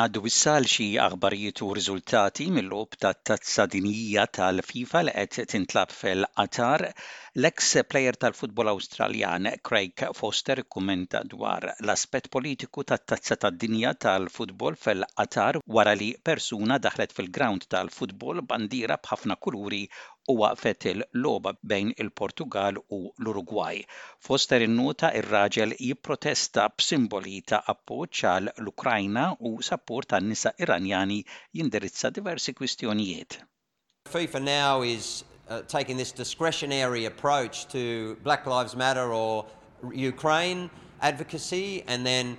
Ngħaddu issa għal xi aħbarijiet u riżultati mil-Logħob tat-Tazza Dinjija tal-FIFA li qed tintlagħab fil-Qatar. L-eks plejer tal-futbol Awstraljan Craig Foster ikkummenta dwar l-aspett politiku tat-Tazza tad-Dinja tal-futbol fil-Qatar wara li persuna daħlet fil-grawnd tal-futbol bandiera b'ħafna kuluri u waqqfet il-logħba bejn il-Portugall u l-Urugwaj. Foster innota r-raġel jipprotesta b'simboli ta' appoġġ għal l-Ukrajna u sapport għan-nisa Iranjani jindirizza diversi kwistjonijiet. FIFA now is uh, taking this discretionary approach to Black Lives Matter or Ukraine advocacy and then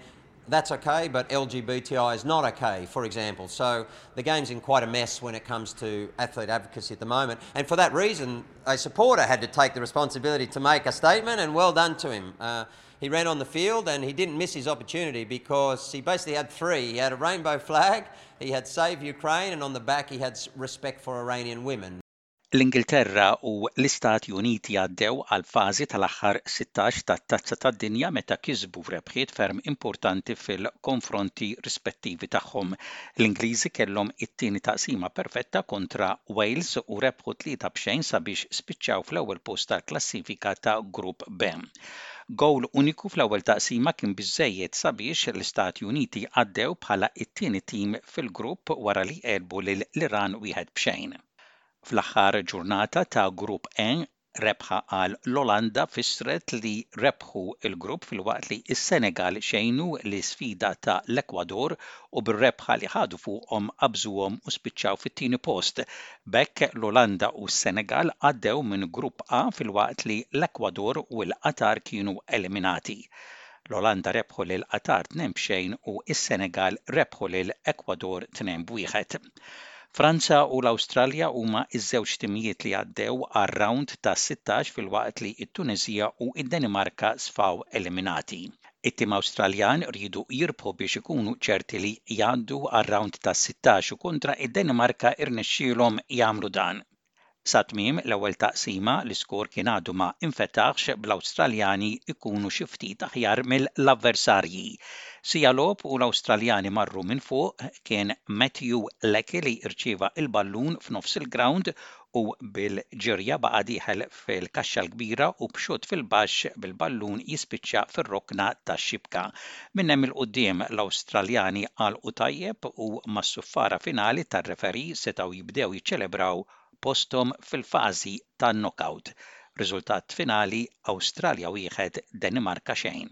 that's okay, but LGBTI is not okay, for example. So the game's in quite a mess when it comes to athlete advocacy at the moment. And for that reason, a supporter had to take the responsibility to make a statement, and well done to him. Uh, He ran on the field and he didn't miss his opportunity because he basically had three. He had a rainbow flag, he had Save Ukraine and on the back he had Respect for Iranian Women. L-Ingilterra u l-Istati Uniti għaddew għall-fażi tal-aħħar sittax tat-Tazza tad-Dinja meta kisbu rebħiet ferm importanti fil-konfronti rispettivi tagħhom. L-Ingliżi kellhom it-tieni taqsima perfetta kontra Wales u rebħu tlieta b'xejn sabiex spiċċaw fl-ewwel post tal-klassifika ta' Grupp B. Gowl uniku fl-ewwel taqsima kien biżżejjed sabiex l-Istati Uniti għaddew bħala t-tieni tim fil-grupp wara li għelbu lil l-Iran wieħed b'xejn. Fl-aħħar ġurnata ta' Grupp E, rebħa għal l-Olanda fissret li rebħu l-grupp filwaqt li s-Senegal xejnu l-isfida ta' l-Ekwador u bir-rebħa li ħadu fuqhom qabżuhom u spiċċaw fit-tieni post B'hekk l-Olanda u s-Senegal għaddew minn Grupp A filwaqt li l-Ekwador u l-Qatar kienu eliminati. L-Olanda rebħu lil Qatar tnejn b'xejn u s-Senegal rebħu lil Ekwador tnejn b'wieħed. Franza u l-Awstralja huma ż-żewġ timijiet li għaddew għar-rawnd tas-sittax filwaqt li t-Tunisija u d-Danimarka sfaw eliminati. It-tim Awstraljan riedu jirbħu biex ikunu ċerti li jgħaddu għar-rawnd tas-sittax u kontra d-Danimarka rnexxielhom jagħmlu dan. Sa tmiem l-ewwel taqsima l-iskor kien għadu ma infetaħx bl-Awstraljani jkunu xi ftit aħjar mill-avversarji. Siegħa logħob u l-Awstraljani marru minn fuq, kien Matthew Leckie li rċieva l-ballun f'nofs il-grawnd u bil-ġirja baqa' dieħel fil-kaxxa l-kbira u b'xutt fil-baxx bil-ballun jispiċċa fir-rokna tax-xibka. Minn hemm 'il quddiem l-Awstraljani għalqu tajjeb u mas-suffara finali tar-referee setgħu jibdew jiċċelebraw posthom fil-fażi tan-knock-out. Riżultat finali, Awstralja wieħed, Danimarka xejn.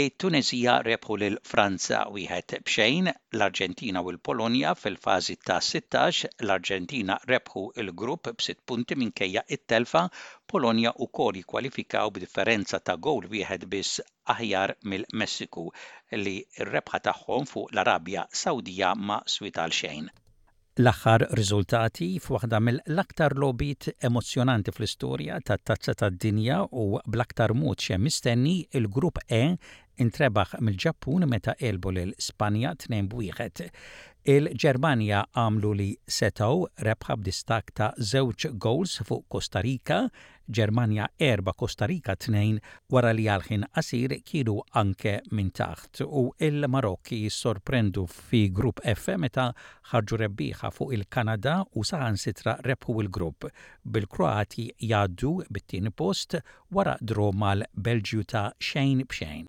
It-Tunisija rebħu lil Franza wieħed b'xejn, l-Arġentina u l-Polonja fil-fażi ta' sittax, l-Arġentina rebħu l-grupp b'sitt punti minkejja t-telfa, Polonja u Kori kkwalifikaw b'differenza ta' gowl wieħed biss aħjar mill-Messiku li r-rebħa tagħhom fuq l-Arabja Sawdija ma swiet għal xejn. L-aħħar riżultati f'waħda mill-aktar logħbiet emozzjonanti fl-istorja tat-Tazza tad-Dinja u bl-aktar mod xejn mistenni, il-Grupp E ntrebaħ mill-Ġappun meta għelbu lil Spanja tnejn b'wieħed. Il-Ġermanja għamlu li setgħu, rebħa b'distakk ta' żewġ gowls fuq Kosta Rika Ġermanja erba' Costa Rica tnejn wara li għal ħin qasir kienu anke minn taħt u l-Marokk jissorprendu fi Grupp F meta ħarġu rebbieħa fuq il-Kanada u saħansitra rebħu l-grupp bil-Kroati jgħaddu bit-tieni post wara draw mal-Belġju ta' xejn b'xejn.